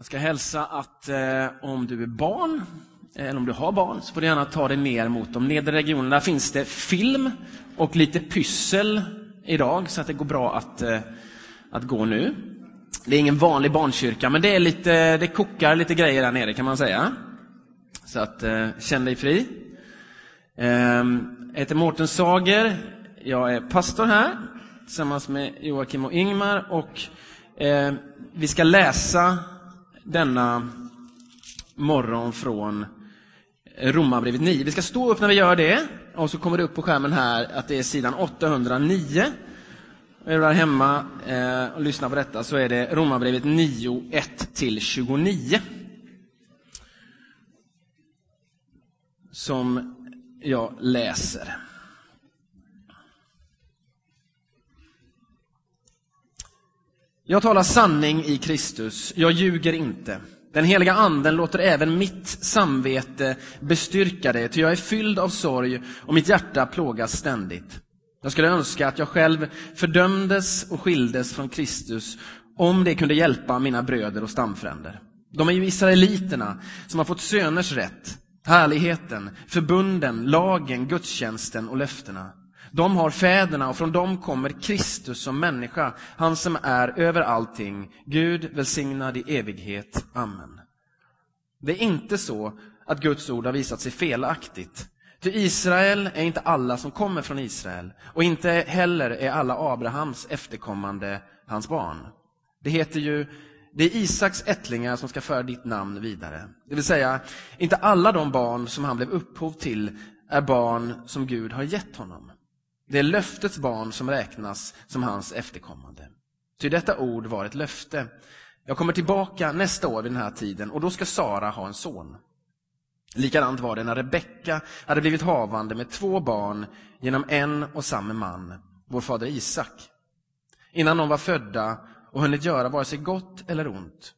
Jag ska hälsa att eh, om du är barn, eh, eller om du har barn, så får du gärna ta dig ner mot de nedre regionerna. Där finns det film och lite pyssel idag, så att det går bra att, eh, att gå nu. Det är ingen vanlig barnkyrka, men det, är lite, det kokar lite grejer där nere kan man säga. Så att, eh, känn dig fri. Eh, jag heter Mårten Sager. Jag är pastor här tillsammans med Joakim och Ingmar. Och eh, vi ska läsa denna morgon från Romarbrevet 9. Vi ska stå upp när vi gör det. Och så kommer det upp på skärmen här att det är sidan 809. Är du där hemma eh, och lyssnar på detta så är det Romarbrevet 9, 1-29. Som jag läser. Jag talar sanning i Kristus, jag ljuger inte. Den heliga anden låter även mitt samvete bestyrka det, ty jag är fylld av sorg och mitt hjärta plågas ständigt. Jag skulle önska att jag själv fördömdes och skildes från Kristus om det kunde hjälpa mina bröder och stamfränder. De är ju israeliterna som har fått söners rätt, härligheten, förbunden, lagen, gudstjänsten och löftena. De har fäderna och från dem kommer Kristus som människa, han som är över allting. Gud välsignad i evighet. Amen. Det är inte så att Guds ord har visat sig felaktigt. Ty Israel är inte alla som kommer från Israel och inte heller är alla Abrahams efterkommande hans barn. Det heter ju det är Isaks ättlingar som ska föra ditt namn vidare. Det vill säga, inte alla de barn som han blev upphov till är barn som Gud har gett honom. Det är löftets barn som räknas som hans efterkommande. Ty detta ord var ett löfte. Jag kommer tillbaka nästa år vid den här tiden och då ska Sara ha en son. Likadant var det när Rebecka hade blivit havande med två barn genom en och samma man, vår fader Isak. Innan de var födda och hunnit göra vare sig gott eller ont.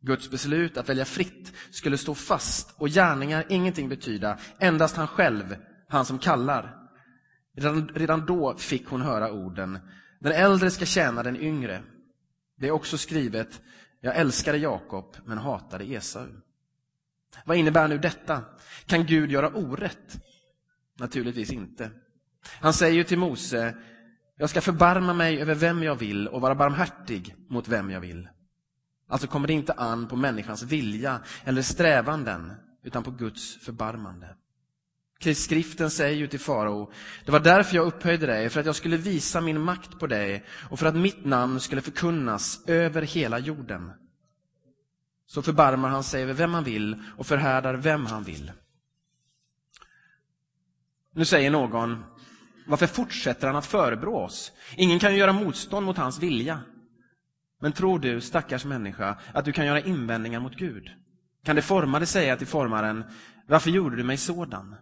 Guds beslut att välja fritt skulle stå fast och gärningar ingenting betyda, endast han själv, han som kallar. Redan, redan då fick hon höra orden, den äldre ska tjäna den yngre. Det är också skrivet, jag älskade Jakob men hatade Esau. Vad innebär nu detta? Kan Gud göra orätt? Naturligtvis inte. Han säger ju till Mose, jag ska förbarma mig över vem jag vill och vara barmhärtig mot vem jag vill. Alltså kommer det inte an på människans vilja eller strävanden, utan på Guds förbarmande. Skriften säger ju till farao, det var därför jag upphöjde dig, för att jag skulle visa min makt på dig och för att mitt namn skulle förkunnas över hela jorden. Så förbarmar han sig över vem han vill och förhärdar vem han vill. Nu säger någon, varför fortsätter han att förebrå oss? Ingen kan ju göra motstånd mot hans vilja. Men tror du, stackars människa, att du kan göra invändningar mot Gud? Kan det formade säga till formaren, varför gjorde du mig sådan?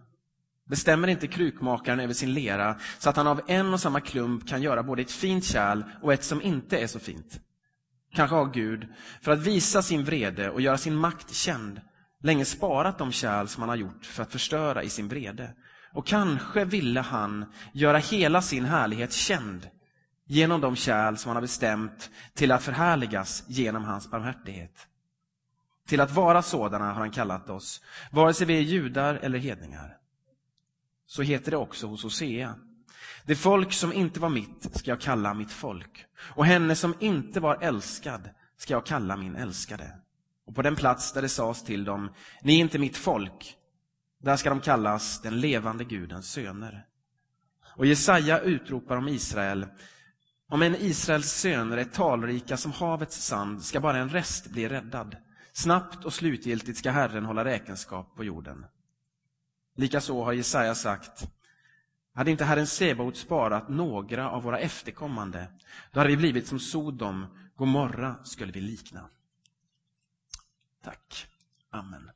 Bestämmer inte krukmakaren över sin lera så att han av en och samma klump kan göra både ett fint kärl och ett som inte är så fint? Kanske har Gud, för att visa sin vrede och göra sin makt känd, länge sparat de kärl som han har gjort för att förstöra i sin vrede. Och kanske ville han göra hela sin härlighet känd genom de kärl som han har bestämt till att förhärligas genom hans barmhärtighet. Till att vara sådana har han kallat oss, vare sig vi är judar eller hedningar. Så heter det också hos Hosea. Det folk som inte var mitt ska jag kalla mitt folk, och henne som inte var älskad ska jag kalla min älskade. Och på den plats där det sades till dem, ni är inte mitt folk, där ska de kallas den levande Gudens söner. Och Jesaja utropar om Israel, om en Israels söner är talrika som havets sand ska bara en rest bli räddad. Snabbt och slutgiltigt ska Herren hålla räkenskap på jorden. Likaså har Jesaja sagt, hade inte Herren Sebaot sparat några av våra efterkommande, då hade vi blivit som Sodom, Gomorra skulle vi likna. Tack. Amen.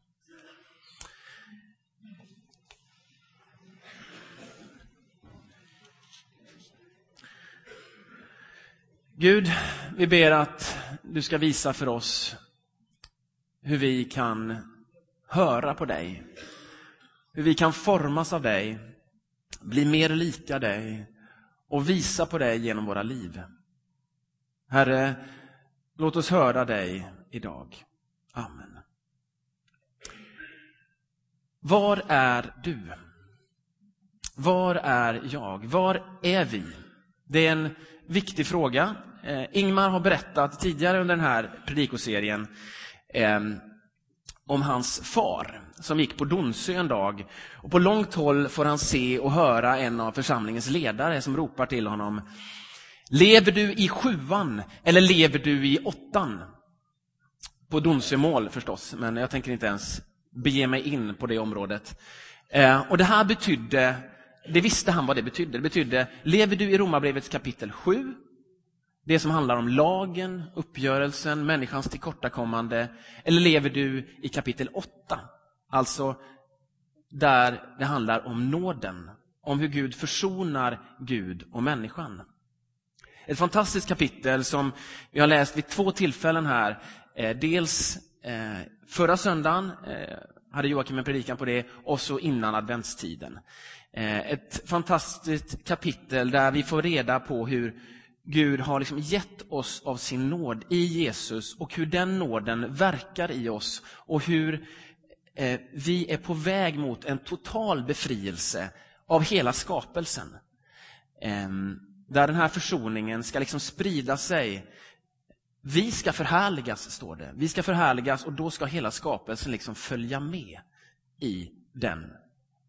Gud, vi ber att du ska visa för oss hur vi kan höra på dig. Hur vi kan formas av dig, bli mer lika dig och visa på dig genom våra liv. Herre, låt oss höra dig idag. Amen. Var är du? Var är jag? Var är vi? Det är en viktig fråga. Eh, Ingmar har berättat tidigare under den här predikoserien eh, om hans far som gick på Donsö en dag. Och på långt håll får han se och höra en av församlingens ledare som ropar till honom. Lever du i sjuan eller lever du i åttan? På Donsömål förstås, men jag tänker inte ens bege mig in på det området. Eh, och det här betydde, det visste han vad det betydde. Det betydde, lever du i Romarbrevets kapitel 7, det som handlar om lagen, uppgörelsen, människans tillkortakommande, eller lever du i kapitel 8, alltså där det handlar om nåden, om hur Gud försonar Gud och människan. Ett fantastiskt kapitel som vi har läst vid två tillfällen här. Eh, dels eh, förra söndagen eh, hade Joakim en predikan på det och så innan adventstiden. Ett fantastiskt kapitel där vi får reda på hur Gud har liksom gett oss av sin nåd i Jesus och hur den nåden verkar i oss och hur eh, vi är på väg mot en total befrielse av hela skapelsen. Ehm, där den här försoningen ska liksom sprida sig. Vi ska förhärligas, står det. Vi ska förhärligas och då ska hela skapelsen liksom följa med i den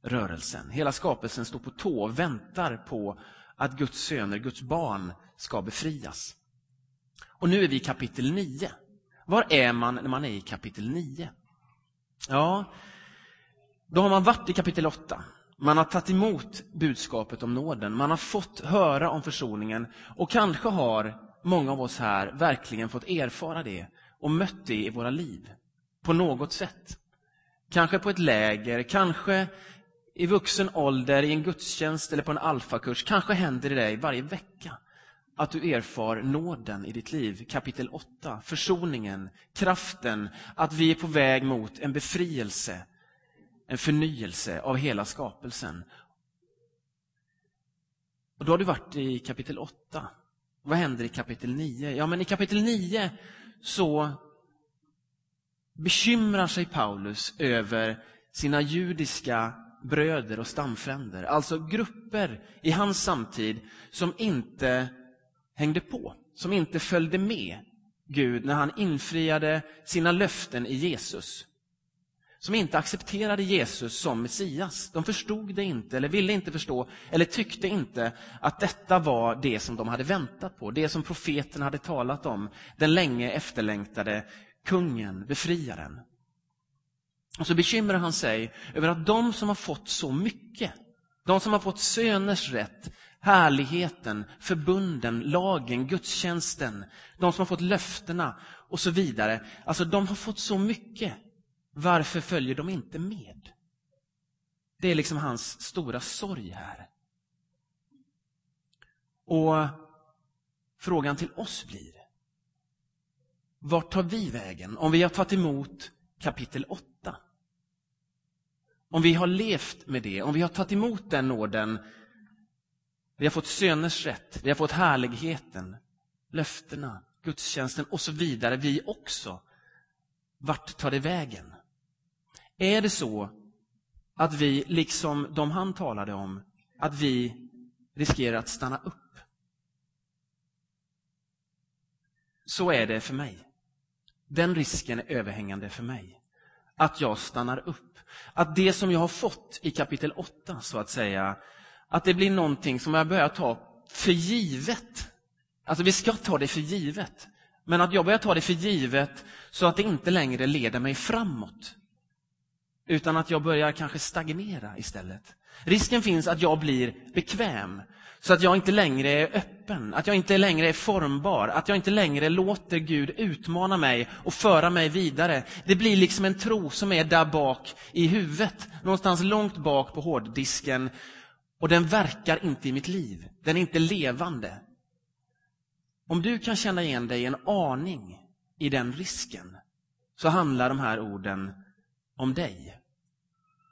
rörelsen. Hela skapelsen står på tå och väntar på att Guds söner, Guds barn, ska befrias. Och nu är vi i kapitel 9. Var är man när man är i kapitel 9? Ja, då har man varit i kapitel 8. Man har tagit emot budskapet om nåden, man har fått höra om försoningen och kanske har många av oss här verkligen fått erfara det och mött det i våra liv på något sätt. Kanske på ett läger, kanske i vuxen ålder i en gudstjänst eller på en alfakurs. Kanske händer det dig varje vecka att du erfar nåden i ditt liv. Kapitel 8, försoningen, kraften, att vi är på väg mot en befrielse en förnyelse av hela skapelsen. Och då har du varit i kapitel 8. Vad händer i kapitel 9? Ja, men i kapitel 9 så bekymrar sig Paulus över sina judiska bröder och stamfränder. Alltså grupper i hans samtid som inte hängde på, som inte följde med Gud när han infriade sina löften i Jesus som inte accepterade Jesus som Messias. De förstod det inte, eller ville inte förstå, eller tyckte inte att detta var det som de hade väntat på, det som profeten hade talat om, den länge efterlängtade kungen, befriaren. Och så bekymrar han sig över att de som har fått så mycket, de som har fått söners rätt, härligheten, förbunden, lagen, gudstjänsten, de som har fått löftena och så vidare. Alltså de har fått så mycket varför följer de inte med? Det är liksom hans stora sorg här. Och frågan till oss blir, vart tar vi vägen om vi har tagit emot kapitel 8? Om vi har levt med det, om vi har tagit emot den nåden, vi har fått söners rätt, vi har fått härligheten, löftena, gudstjänsten och så vidare, vi också. Vart tar det vägen? Är det så att vi, liksom de han talade om, att vi riskerar att stanna upp? Så är det för mig. Den risken är överhängande för mig. Att jag stannar upp. Att det som jag har fått i kapitel 8, så att säga, att det blir någonting som jag börjar ta för givet. Alltså vi ska ta det för givet. Men att jag börjar ta det för givet så att det inte längre leder mig framåt utan att jag börjar kanske stagnera istället. Risken finns att jag blir bekväm, så att jag inte längre är öppen, att jag inte längre är formbar, att jag inte längre låter Gud utmana mig och föra mig vidare. Det blir liksom en tro som är där bak i huvudet, någonstans långt bak på hårddisken, och den verkar inte i mitt liv. Den är inte levande. Om du kan känna igen dig en aning i den risken, så handlar de här orden om dig.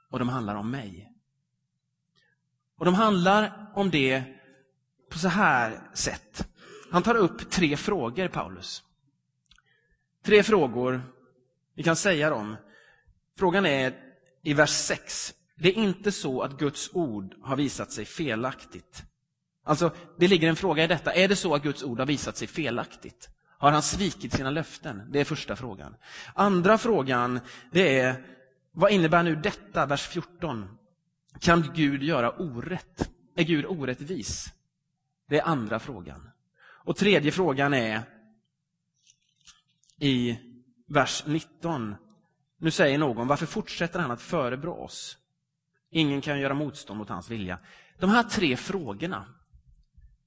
Och de handlar om mig. Och de handlar om det på så här sätt. Han tar upp tre frågor, Paulus. Tre frågor Vi kan säga dem. Frågan är i vers 6. Det är inte så att Guds ord har visat sig felaktigt. Alltså, det ligger en fråga i detta. Är det så att Guds ord har visat sig felaktigt? Har han svikit sina löften? Det är första frågan. Andra frågan, det är, vad innebär nu detta, vers 14? Kan Gud göra orätt? Är Gud orättvis? Det är andra frågan. Och tredje frågan är i vers 19. Nu säger någon, varför fortsätter han att förebrå oss? Ingen kan göra motstånd mot hans vilja. De här tre frågorna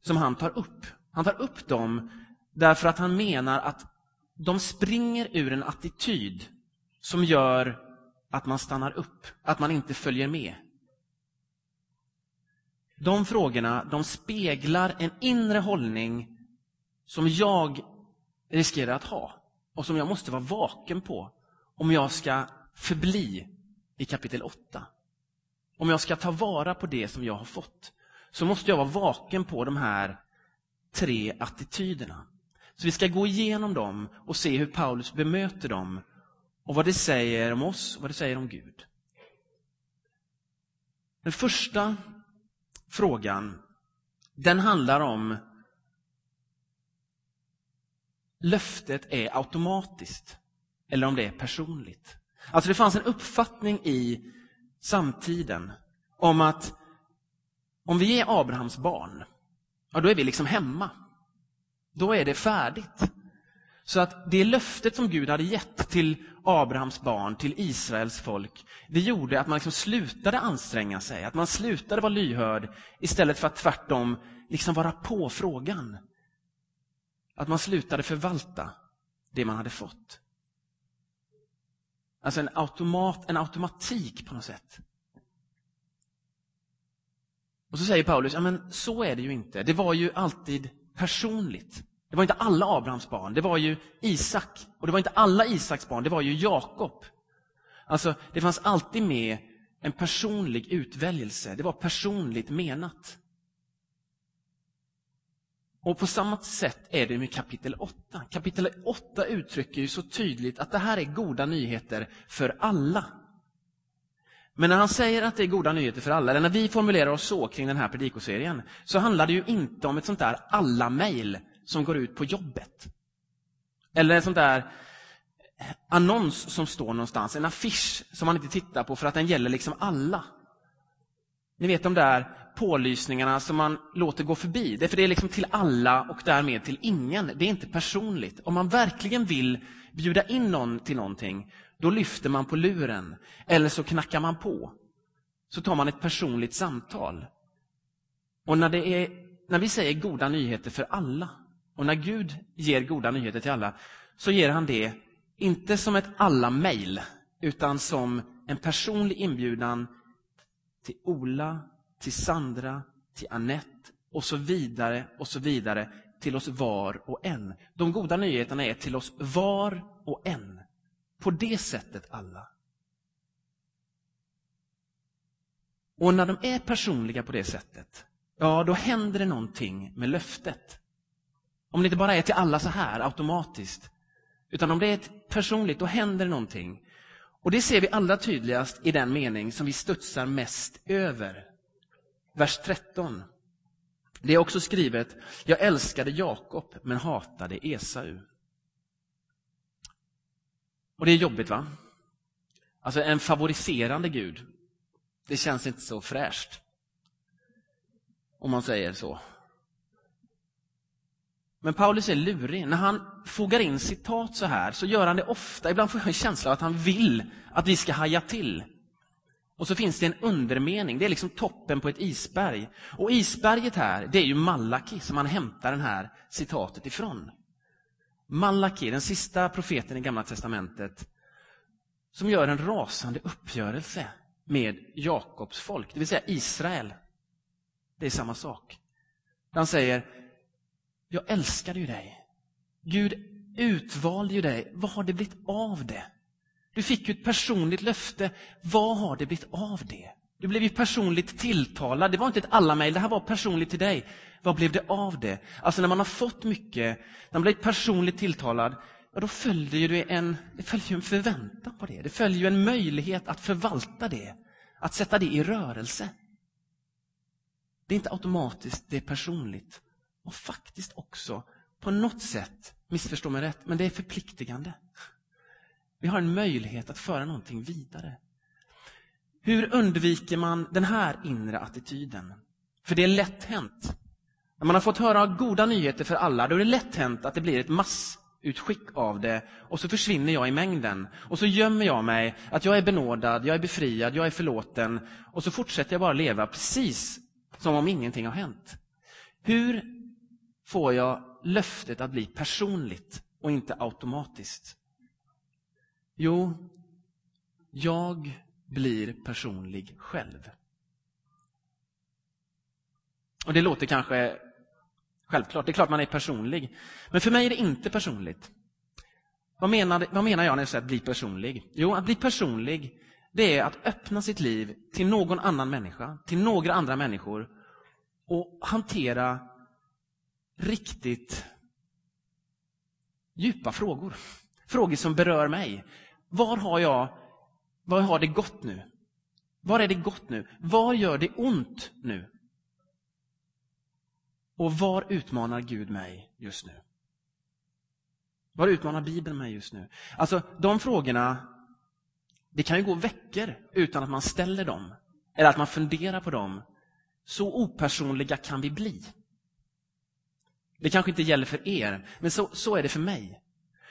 som han tar upp, han tar upp dem därför att han menar att de springer ur en attityd som gör att man stannar upp, att man inte följer med. De frågorna de speglar en inre hållning som jag riskerar att ha och som jag måste vara vaken på om jag ska förbli i kapitel 8. Om jag ska ta vara på det som jag har fått så måste jag vara vaken på de här tre attityderna. Så vi ska gå igenom dem och se hur Paulus bemöter dem och vad det säger om oss och vad det säger om Gud. Den första frågan, den handlar om löftet är automatiskt eller om det är personligt. Alltså det fanns en uppfattning i samtiden om att om vi är Abrahams barn, ja då är vi liksom hemma. Då är det färdigt. Så att det löftet som Gud hade gett till Abrahams barn, till Israels folk, det gjorde att man liksom slutade anstränga sig, att man slutade vara lyhörd istället för att tvärtom liksom vara på frågan. Att man slutade förvalta det man hade fått. Alltså en, automat, en automatik på något sätt. Och så säger Paulus, ja men så är det ju inte. Det var ju alltid personligt. Det var inte alla Abrahams barn, det var ju Isak. Och det var inte alla Isaks barn, det var ju Jakob. Alltså, det fanns alltid med en personlig utväljelse. Det var personligt menat. Och på samma sätt är det med kapitel 8. Kapitel 8 uttrycker ju så tydligt att det här är goda nyheter för alla. Men när han säger att det är goda nyheter för alla, eller när vi formulerar oss så kring den här predikoserien, så handlar det ju inte om ett sånt där alla-mail som går ut på jobbet. Eller en sån där annons som står någonstans, en affisch som man inte tittar på för att den gäller liksom alla. Ni vet de där pålysningarna som man låter gå förbi. Det är för det är liksom till alla och därmed till ingen. Det är inte personligt. Om man verkligen vill bjuda in någon till någonting, då lyfter man på luren. Eller så knackar man på. Så tar man ett personligt samtal. Och när, det är, när vi säger goda nyheter för alla, och när Gud ger goda nyheter till alla, så ger han det inte som ett alla-mail, utan som en personlig inbjudan till Ola, till Sandra, till Annette och så vidare och så vidare till oss var och en. De goda nyheterna är till oss var och en. På det sättet alla. Och när de är personliga på det sättet, ja då händer det någonting med löftet. Om det inte bara är till alla så här automatiskt, utan om det är personligt, då händer det någonting. Och det ser vi allra tydligast i den mening som vi studsar mest över. Vers 13. Det är också skrivet, jag älskade Jakob men hatade Esau. Och det är jobbigt va? Alltså en favoriserande Gud, det känns inte så fräscht. Om man säger så. Men Paulus är lurig. När han fogar in citat så här så gör han det ofta. Ibland får jag en känsla av att han vill att vi ska haja till. Och så finns det en undermening, det är liksom toppen på ett isberg. Och isberget här, det är ju Malaki som han hämtar det här citatet ifrån. Malaki, den sista profeten i Gamla Testamentet, som gör en rasande uppgörelse med Jakobs folk, det vill säga Israel. Det är samma sak. Han säger, jag älskade ju dig. Gud utvalde ju dig. Vad har det blivit av det? Du fick ju ett personligt löfte. Vad har det blivit av det? Du blev ju personligt tilltalad. Det var inte ett alla-mejl. det här var personligt till dig. Vad blev det av det? Alltså när man har fått mycket, när man blivit personligt tilltalad, ja, då följer det en, det följer en förväntan på det. Det följer ju en möjlighet att förvalta det, att sätta det i rörelse. Det är inte automatiskt, det är personligt. Och faktiskt också, på något sätt, missförstå mig rätt, men det är förpliktigande. Vi har en möjlighet att föra någonting vidare. Hur undviker man den här inre attityden? För det är lätt hänt. När man har fått höra goda nyheter för alla, då är det lätt hänt att det blir ett massutskick av det och så försvinner jag i mängden. Och så gömmer jag mig, att jag är benådad, jag är befriad, jag är förlåten. Och så fortsätter jag bara leva precis som om ingenting har hänt. Hur får jag löftet att bli personligt och inte automatiskt? Jo, jag blir personlig själv. Och Det låter kanske självklart, det är klart man är personlig. Men för mig är det inte personligt. Vad menar, vad menar jag när jag säger att bli personlig? Jo, att bli personlig, det är att öppna sitt liv till någon annan människa, till några andra människor och hantera riktigt djupa frågor. Frågor som berör mig. Var har jag, var har det gått nu? Var är det gott nu? Var gör det ont nu? Och var utmanar Gud mig just nu? Var utmanar Bibeln mig just nu? Alltså, de frågorna, det kan ju gå veckor utan att man ställer dem. Eller att man funderar på dem. Så opersonliga kan vi bli. Det kanske inte gäller för er, men så, så är det för mig.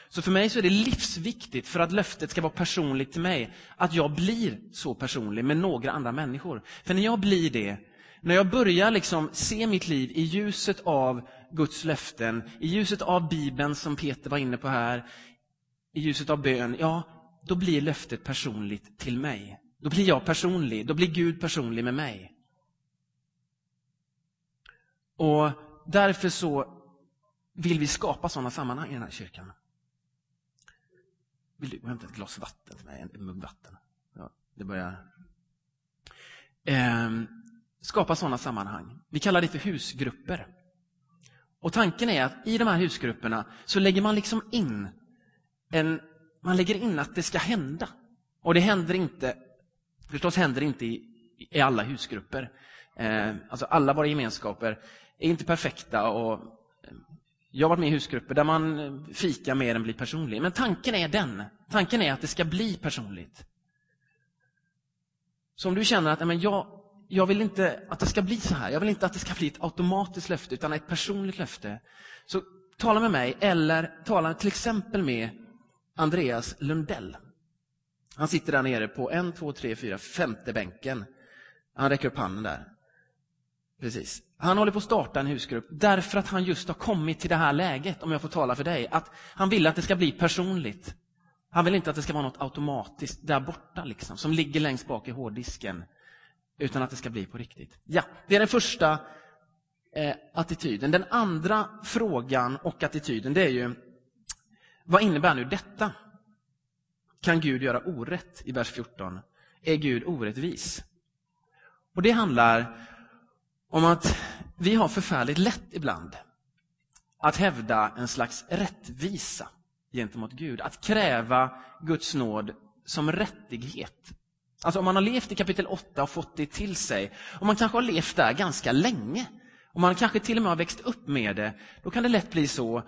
Så för mig så är det livsviktigt för att löftet ska vara personligt till mig, att jag blir så personlig med några andra människor. För när jag blir det, när jag börjar liksom se mitt liv i ljuset av Guds löften, i ljuset av Bibeln som Peter var inne på här, i ljuset av bön, ja, då blir löftet personligt till mig. Då blir jag personlig, då blir Gud personlig med mig. Och därför så vill vi skapa sådana sammanhang i den här kyrkan. Vill du hämta ett glas vatten till mig? En mugg vatten. Ja, det börjar... Eh, skapa sådana sammanhang. Vi kallar det för husgrupper. Och tanken är att i de här husgrupperna så lägger man liksom in en, man lägger in att det ska hända. Och det händer inte, förstås händer det inte i, i alla husgrupper. Eh, alltså alla våra gemenskaper är inte perfekta och eh, jag har varit med i husgrupper där man eh, fikar mer än blir personlig. Men tanken är den. Tanken är att det ska bli personligt. Så om du känner att men jag, jag vill inte att det ska bli så här. Jag vill inte att det ska bli ett automatiskt löfte, utan ett personligt löfte. Så tala med mig, eller tala till exempel med Andreas Lundell. Han sitter där nere på en, två, tre, fyra, femte bänken. Han räcker upp handen där. Precis. Han håller på att starta en husgrupp därför att han just har kommit till det här läget, om jag får tala för dig. Att han vill att det ska bli personligt. Han vill inte att det ska vara något automatiskt där borta, liksom, som ligger längst bak i hårddisken. Utan att det ska bli på riktigt. Ja, det är den första eh, attityden. Den andra frågan och attityden, det är ju, vad innebär nu detta? Kan Gud göra orätt i vers 14? Är Gud orättvis? Och det handlar om att vi har förfärligt lätt ibland att hävda en slags rättvisa gentemot Gud. Att kräva Guds nåd som rättighet. Alltså om man har levt i kapitel 8 och fått det till sig, och man kanske har levt där ganska länge, och man kanske till och med har växt upp med det, då kan det lätt bli så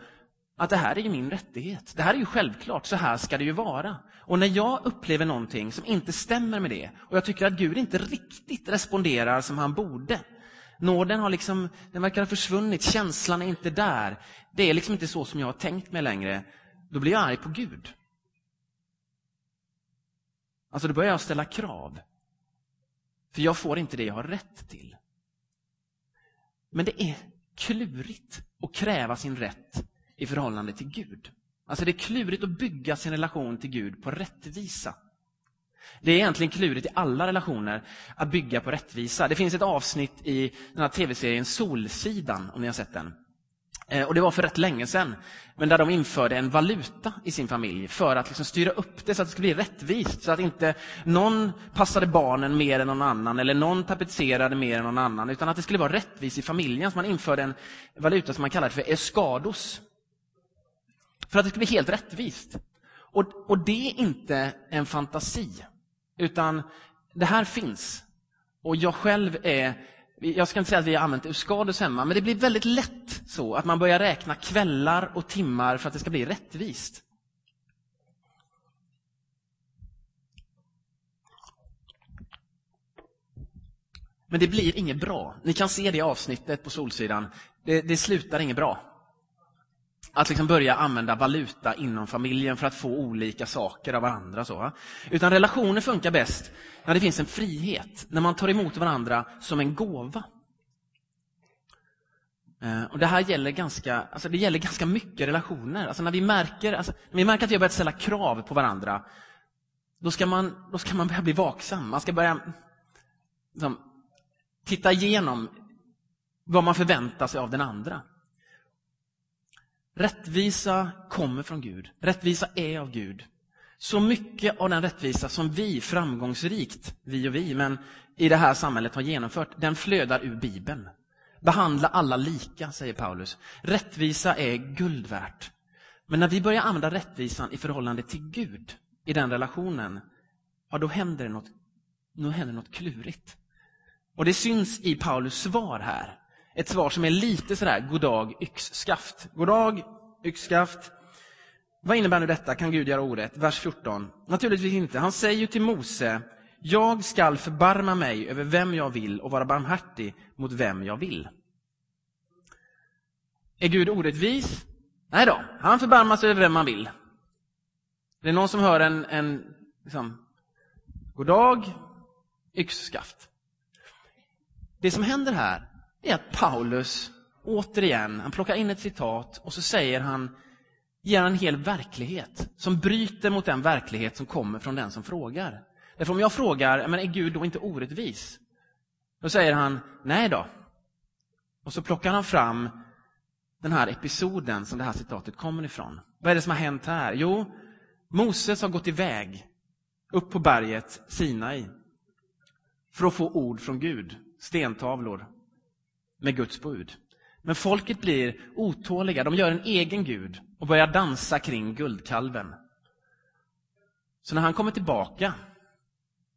att det här är ju min rättighet. Det här är ju självklart, så här ska det ju vara. Och när jag upplever någonting som inte stämmer med det, och jag tycker att Gud inte riktigt responderar som han borde, Nåden har liksom, den verkar ha försvunnit, känslan är inte där. Det är liksom inte så som jag har tänkt mig längre. Då blir jag arg på Gud. Alltså då börjar jag ställa krav. För jag får inte det jag har rätt till. Men det är klurigt att kräva sin rätt i förhållande till Gud. Alltså det är klurigt att bygga sin relation till Gud på rättvisa. Det är egentligen klurigt i alla relationer att bygga på rättvisa. Det finns ett avsnitt i den här tv-serien Solsidan, om ni har sett den. Eh, och Det var för rätt länge sedan, men där de införde en valuta i sin familj för att liksom styra upp det så att det skulle bli rättvist. Så att inte någon passade barnen mer än någon annan eller någon tapetserade mer än någon annan, utan att det skulle vara rättvist i familjen. Så man införde en valuta som man kallade för escados. För att det skulle bli helt rättvist. Och, och det är inte en fantasi, utan det här finns. Och jag själv är, jag ska inte säga att vi har använt uscadus hemma, men det blir väldigt lätt så att man börjar räkna kvällar och timmar för att det ska bli rättvist. Men det blir inget bra. Ni kan se det avsnittet på Solsidan. Det, det slutar inget bra. Att liksom börja använda valuta inom familjen för att få olika saker av varandra. Så. Utan relationer funkar bäst när det finns en frihet, när man tar emot varandra som en gåva. Eh, och Det här gäller ganska, alltså det gäller ganska mycket relationer. Alltså när, vi märker, alltså när vi märker att vi har börjat ställa krav på varandra, då ska man, då ska man börja bli vaksam. Man ska börja liksom, titta igenom vad man förväntar sig av den andra. Rättvisa kommer från Gud. Rättvisa är av Gud. Så mycket av den rättvisa som vi framgångsrikt, vi och vi, men i det här samhället har genomfört, den flödar ur Bibeln. Behandla alla lika, säger Paulus. Rättvisa är guld värt. Men när vi börjar använda rättvisan i förhållande till Gud, i den relationen, ja, då händer det något, då händer något klurigt. Och det syns i Paulus svar här. Ett svar som är lite sådär, goddag yxskaft. Goddag yxskaft. Vad innebär nu detta? Kan Gud göra orätt? Vers 14. Naturligtvis inte. Han säger ju till Mose, jag skall förbarma mig över vem jag vill och vara barmhärtig mot vem jag vill. Är Gud orättvis? Nej då, han förbarmar sig över vem man vill. Det är någon som hör en, en liksom, goddag yxskaft. Det som händer här är att Paulus återigen, han plockar in ett citat och så säger han, ger han en hel verklighet som bryter mot den verklighet som kommer från den som frågar. Därför om jag frågar, men är Gud då inte orättvis? Då säger han, nej då. Och så plockar han fram den här episoden som det här citatet kommer ifrån. Vad är det som har hänt här? Jo, Moses har gått iväg upp på berget Sinai för att få ord från Gud, stentavlor med Guds bud. Men folket blir otåliga, de gör en egen gud och börjar dansa kring guldkalven. Så när han kommer tillbaka,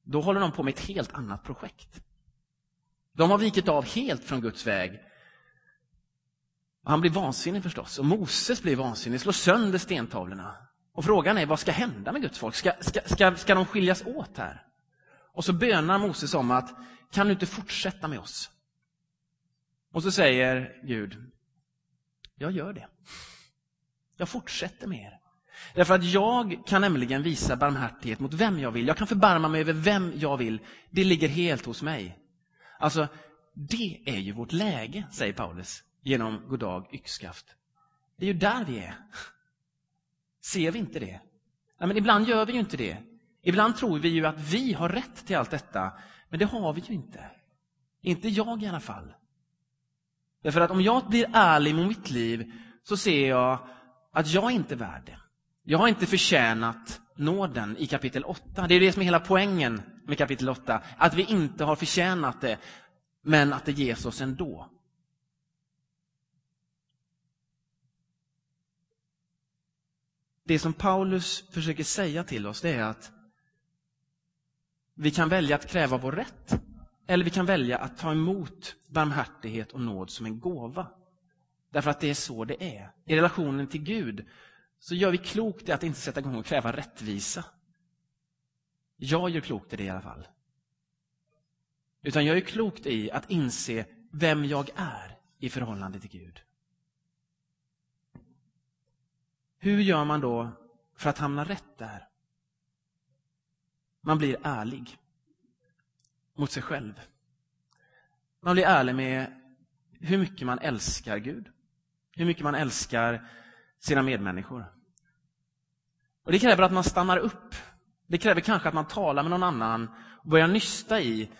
då håller de på med ett helt annat projekt. De har vikit av helt från Guds väg. Han blir vansinnig förstås, och Moses blir vansinnig, slår sönder stentavlorna. Och frågan är, vad ska hända med Guds folk? Ska, ska, ska, ska de skiljas åt här? Och så bönar Moses om att, kan du inte fortsätta med oss? Och så säger Gud, jag gör det. Jag fortsätter med er. Därför att jag kan nämligen visa barmhärtighet mot vem jag vill. Jag kan förbarma mig över vem jag vill. Det ligger helt hos mig. Alltså, det är ju vårt läge, säger Paulus, genom goddag yxskaft. Det är ju där vi är. Ser vi inte det? Nej, men ibland gör vi ju inte det. Ibland tror vi ju att vi har rätt till allt detta, men det har vi ju inte. Inte jag i alla fall. Därför att om jag blir ärlig med mitt liv så ser jag att jag inte är värd det. Jag har inte förtjänat nåden i kapitel 8. Det är det som är hela poängen med kapitel 8. Att vi inte har förtjänat det, men att det ges oss ändå. Det som Paulus försöker säga till oss det är att vi kan välja att kräva vår rätt eller vi kan välja att ta emot barmhärtighet och nåd som en gåva. Därför att det är så det är. I relationen till Gud så gör vi klokt i att inte sätta igång och kräva rättvisa. Jag gör klokt i det i alla fall. Utan jag gör klokt i att inse vem jag är i förhållande till Gud. Hur gör man då för att hamna rätt där? Man blir ärlig mot sig själv. Man blir ärlig med hur mycket man älskar Gud. Hur mycket man älskar sina medmänniskor. Och Det kräver att man stannar upp. Det kräver kanske att man talar med någon annan och börjar nysta i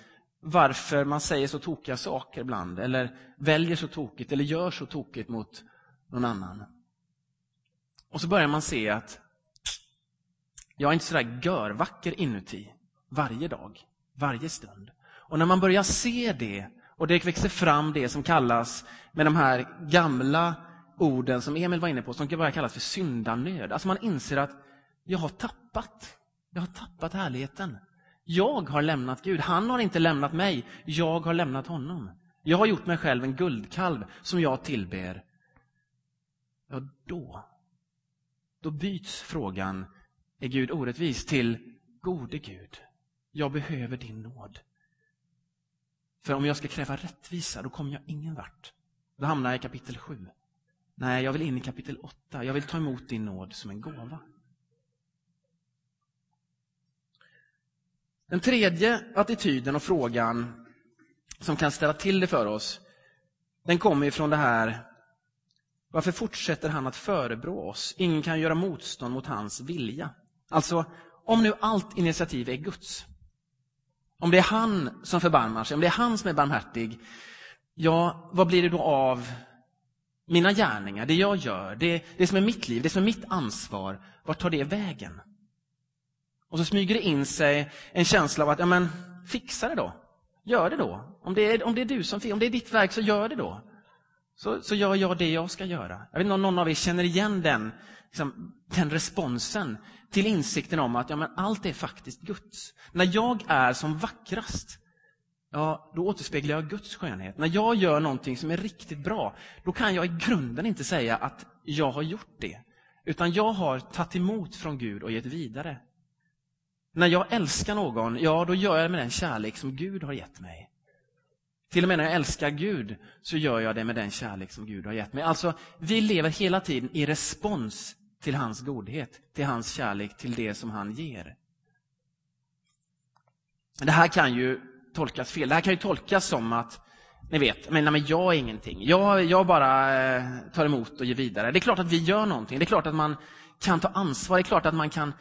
varför man säger så tokiga saker ibland, eller väljer så tokigt, eller gör så tokigt mot någon annan. Och så börjar man se att jag är inte sådär görvacker inuti varje dag varje stund. Och när man börjar se det och det växer fram det som kallas med de här gamla orden som Emil var inne på, som kan börja kallas för syndanöd. Alltså man inser att jag har tappat. Jag har tappat härligheten. Jag har lämnat Gud. Han har inte lämnat mig. Jag har lämnat honom. Jag har gjort mig själv en guldkalv som jag tillber. Ja, då, då byts frågan, är Gud orättvis, till gode Gud, jag behöver din nåd. För om jag ska kräva rättvisa, då kommer jag ingen vart. Då hamnar jag i kapitel 7. Nej, jag vill in i kapitel 8. Jag vill ta emot din nåd som en gåva. Den tredje attityden och frågan som kan ställa till det för oss, den kommer ifrån det här varför fortsätter han att förebrå oss? Ingen kan göra motstånd mot hans vilja. Alltså, om nu allt initiativ är Guds, om det är han som förbarmar sig, om det är han som är barmhärtig, ja, vad blir det då av mina gärningar, det jag gör, det, det som är mitt liv, det som är mitt ansvar, vart tar det vägen? Och så smyger det in sig en känsla av att, ja men, fixa det då. Gör det då. Om det är, om det är du som, om det är ditt verk, så gör det då. Så, så gör jag det jag ska göra. Jag vet inte om någon av er känner igen den, liksom, den responsen till insikten om att ja, men allt är faktiskt Guds. När jag är som vackrast, ja, då återspeglar jag Guds skönhet. När jag gör någonting som är riktigt bra, då kan jag i grunden inte säga att jag har gjort det. Utan jag har tagit emot från Gud och gett vidare. När jag älskar någon, ja, då gör jag det med den kärlek som Gud har gett mig. Till och med när jag älskar Gud så gör jag det med den kärlek som Gud har gett mig. Alltså, vi lever hela tiden i respons till hans godhet, till hans kärlek, till det som han ger. Det här kan ju tolkas fel. Det här kan ju tolkas som att, ni vet, men, nej, men jag är ingenting. Jag, jag bara eh, tar emot och ger vidare. Det är klart att vi gör någonting. Det är klart att man kan ta ansvar. Det är klart att man kan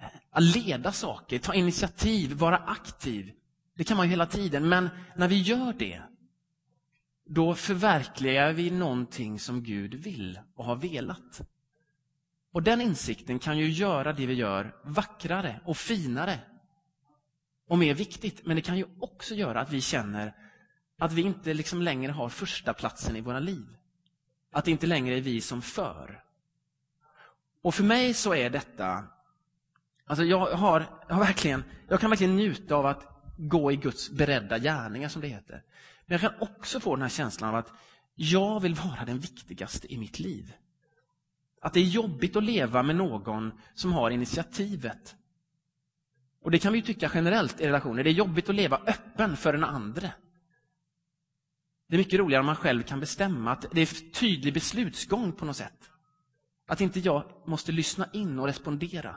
eh, leda saker, ta initiativ, vara aktiv. Det kan man ju hela tiden, men när vi gör det, då förverkligar vi någonting som Gud vill och har velat. Och den insikten kan ju göra det vi gör vackrare och finare och mer viktigt. Men det kan ju också göra att vi känner att vi inte liksom längre har första platsen i våra liv. Att det inte längre är vi som för. Och för mig så är detta, alltså jag, har, jag, har verkligen, jag kan verkligen njuta av att gå i Guds beredda gärningar, som det heter. Men jag kan också få den här känslan av att jag vill vara den viktigaste i mitt liv. Att det är jobbigt att leva med någon som har initiativet. Och det kan vi tycka generellt i relationer. Det är jobbigt att leva öppen för den andra. Det är mycket roligare om man själv kan bestämma. Att det är tydlig beslutsgång på något sätt. Att inte jag måste lyssna in och respondera.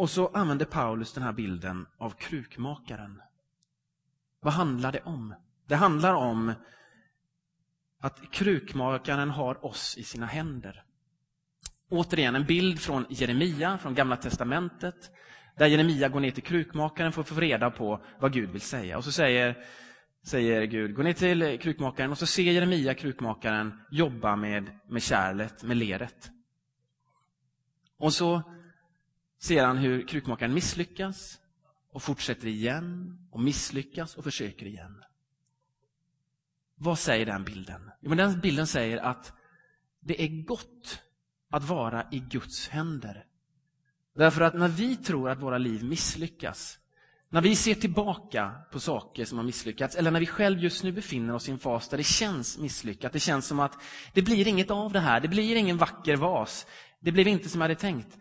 Och så använder Paulus den här bilden av krukmakaren. Vad handlar det om? Det handlar om att krukmakaren har oss i sina händer. Återigen en bild från Jeremia, från Gamla Testamentet, där Jeremia går ner till krukmakaren för att få reda på vad Gud vill säga. Och så säger, säger Gud, gå ner till krukmakaren och så ser Jeremia krukmakaren jobba med, med kärlet, med leret. Och så ser han hur krukmakaren misslyckas och fortsätter igen och misslyckas och försöker igen. Vad säger den bilden? Jo, men den bilden säger att det är gott att vara i Guds händer. Därför att när vi tror att våra liv misslyckas, när vi ser tillbaka på saker som har misslyckats, eller när vi själv just nu befinner oss i en fas där det känns misslyckat, det känns som att det blir inget av det här, det blir ingen vacker vas, det blev inte som jag hade tänkt.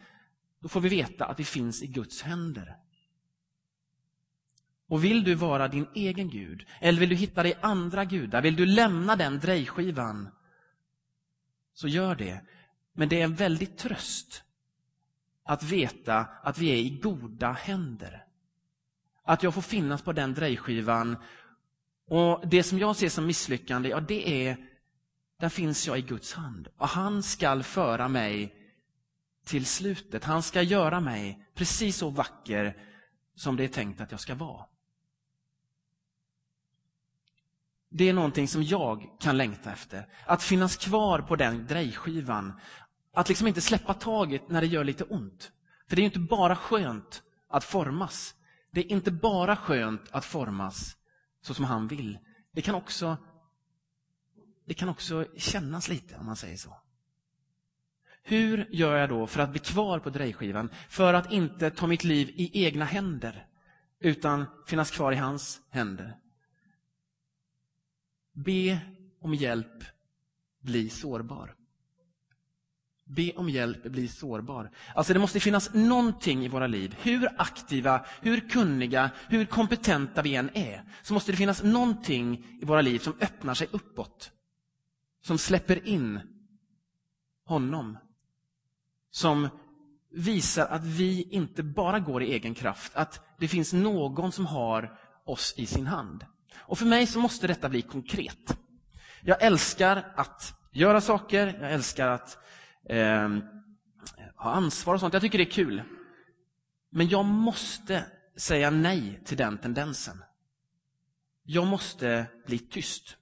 Då får vi veta att vi finns i Guds händer. Och vill du vara din egen Gud, eller vill du hitta dig andra gudar, vill du lämna den drejskivan, så gör det. Men det är en väldig tröst att veta att vi är i goda händer. Att jag får finnas på den drejskivan. Och det som jag ser som misslyckande, ja det är, där finns jag i Guds hand. Och han skall föra mig till slutet. Han ska göra mig precis så vacker som det är tänkt att jag ska vara. Det är någonting som jag kan längta efter. Att finnas kvar på den drejskivan. Att liksom inte släppa taget när det gör lite ont. För det är ju inte bara skönt att formas. Det är inte bara skönt att formas så som han vill. Det kan också, det kan också kännas lite, om man säger så. Hur gör jag då för att bli kvar på drejskivan? För att inte ta mitt liv i egna händer, utan finnas kvar i hans händer. Be om hjälp, bli sårbar. Be om hjälp, bli sårbar. Alltså det måste finnas någonting i våra liv, hur aktiva, hur kunniga, hur kompetenta vi än är, så måste det finnas någonting i våra liv som öppnar sig uppåt. Som släpper in honom. Som visar att vi inte bara går i egen kraft, att det finns någon som har oss i sin hand. Och för mig så måste detta bli konkret. Jag älskar att göra saker, jag älskar att eh, ha ansvar och sånt. Jag tycker det är kul. Men jag måste säga nej till den tendensen. Jag måste bli tyst.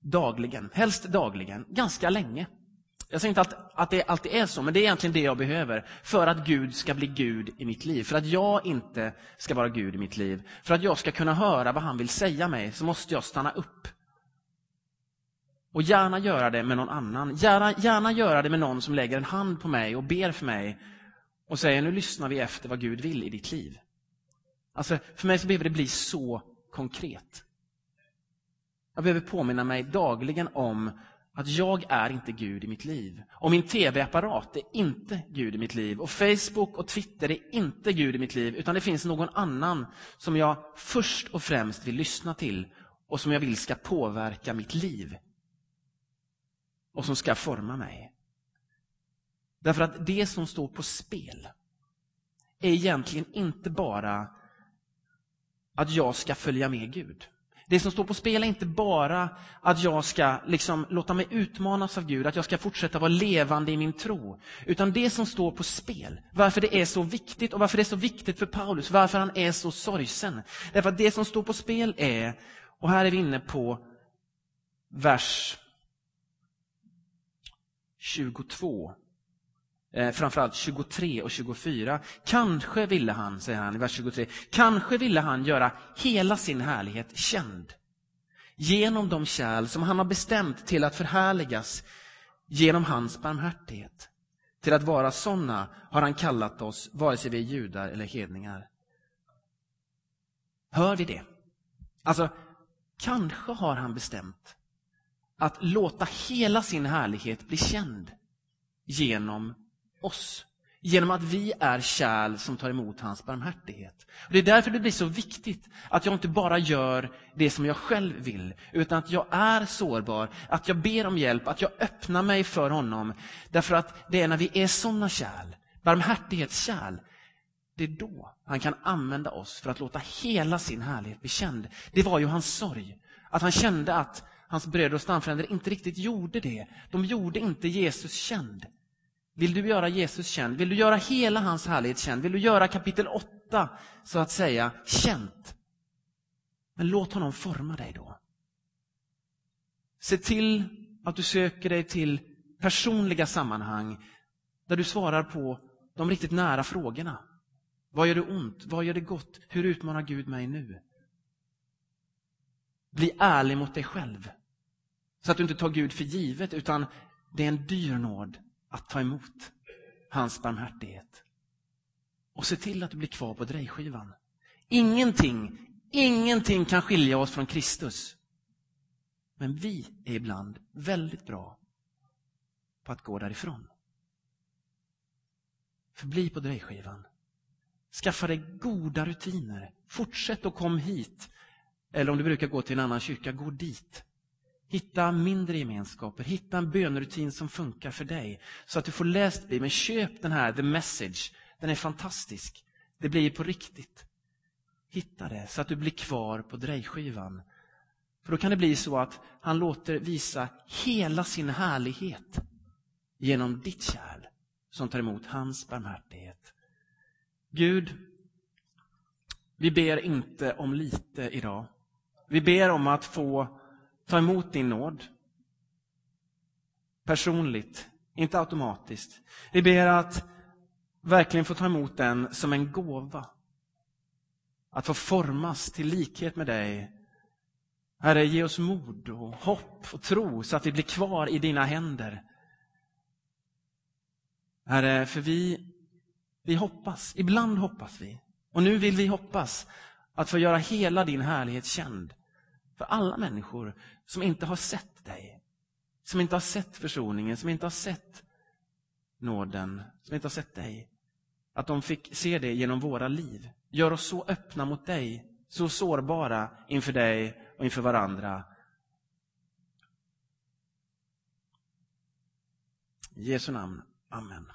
Dagligen, helst dagligen, ganska länge. Jag säger inte att, att det alltid är så, men det är egentligen det jag behöver för att Gud ska bli Gud i mitt liv. För att jag inte ska vara Gud i mitt liv. För att jag ska kunna höra vad han vill säga mig så måste jag stanna upp. Och gärna göra det med någon annan. Gärna, gärna göra det med någon som lägger en hand på mig och ber för mig och säger nu lyssnar vi efter vad Gud vill i ditt liv. Alltså, för mig så behöver det bli så konkret. Jag behöver påminna mig dagligen om att jag är inte Gud i mitt liv. Och min tv-apparat är inte Gud i mitt liv. Och Facebook och Twitter är inte Gud i mitt liv. Utan det finns någon annan som jag först och främst vill lyssna till och som jag vill ska påverka mitt liv. Och som ska forma mig. Därför att det som står på spel är egentligen inte bara att jag ska följa med Gud. Det som står på spel är inte bara att jag ska liksom låta mig utmanas av Gud, att jag ska fortsätta vara levande i min tro. Utan det som står på spel, varför det är så viktigt och varför det är så viktigt för Paulus, varför han är så sorgsen. Därför att det som står på spel är, och här är vi inne på vers 22, eh, framförallt 23 och 24. Kanske ville han, säger han i vers 23, kanske ville han göra hela sin härlighet känd genom de kärl som han har bestämt till att förhärligas genom hans barmhärtighet. Till att vara sådana har han kallat oss, vare sig vi är judar eller hedningar. Hör vi det? Alltså, kanske har han bestämt att låta hela sin härlighet bli känd genom oss. Genom att vi är kärl som tar emot hans barmhärtighet. Och det är därför det blir så viktigt att jag inte bara gör det som jag själv vill, utan att jag är sårbar, att jag ber om hjälp, att jag öppnar mig för honom. Därför att det är när vi är sådana kärl, barmhärtighetskärl, det är då han kan använda oss för att låta hela sin härlighet bli känd. Det var ju hans sorg, att han kände att hans bröder och stamfränder inte riktigt gjorde det. De gjorde inte Jesus känd. Vill du göra Jesus känd? Vill du göra hela hans härlighet känd? Vill du göra kapitel 8, så att säga, känt? Men låt honom forma dig då. Se till att du söker dig till personliga sammanhang där du svarar på de riktigt nära frågorna. Vad gör det ont? Vad gör det gott? Hur utmanar Gud mig nu? Bli ärlig mot dig själv. Så att du inte tar Gud för givet, utan det är en dyr nåd att ta emot hans barmhärtighet. Och se till att du blir kvar på drejskivan. Ingenting, ingenting kan skilja oss från Kristus. Men vi är ibland väldigt bra på att gå därifrån. Förbli på drejskivan. Skaffa dig goda rutiner. Fortsätt att kom hit. Eller om du brukar gå till en annan kyrka, gå dit. Hitta mindre gemenskaper, hitta en bönrutin som funkar för dig. Så att du får läst Bibeln. Köp den här, The Message. Den är fantastisk. Det blir på riktigt. Hitta det så att du blir kvar på drejskivan. För då kan det bli så att han låter visa hela sin härlighet genom ditt kärl som tar emot hans barmhärtighet. Gud, vi ber inte om lite idag. Vi ber om att få ta emot din nåd. Personligt, inte automatiskt. Vi ber att verkligen få ta emot den som en gåva. Att få formas till likhet med dig. Herre, ge oss mod och hopp och tro så att vi blir kvar i dina händer. Herre, för vi, vi hoppas, ibland hoppas vi. Och nu vill vi hoppas att få göra hela din härlighet känd för alla människor som inte har sett dig. Som inte har sett försoningen, som inte har sett nåden, som inte har sett dig. Att de fick se det genom våra liv. Gör oss så öppna mot dig, så sårbara inför dig och inför varandra. I Jesu namn. Amen.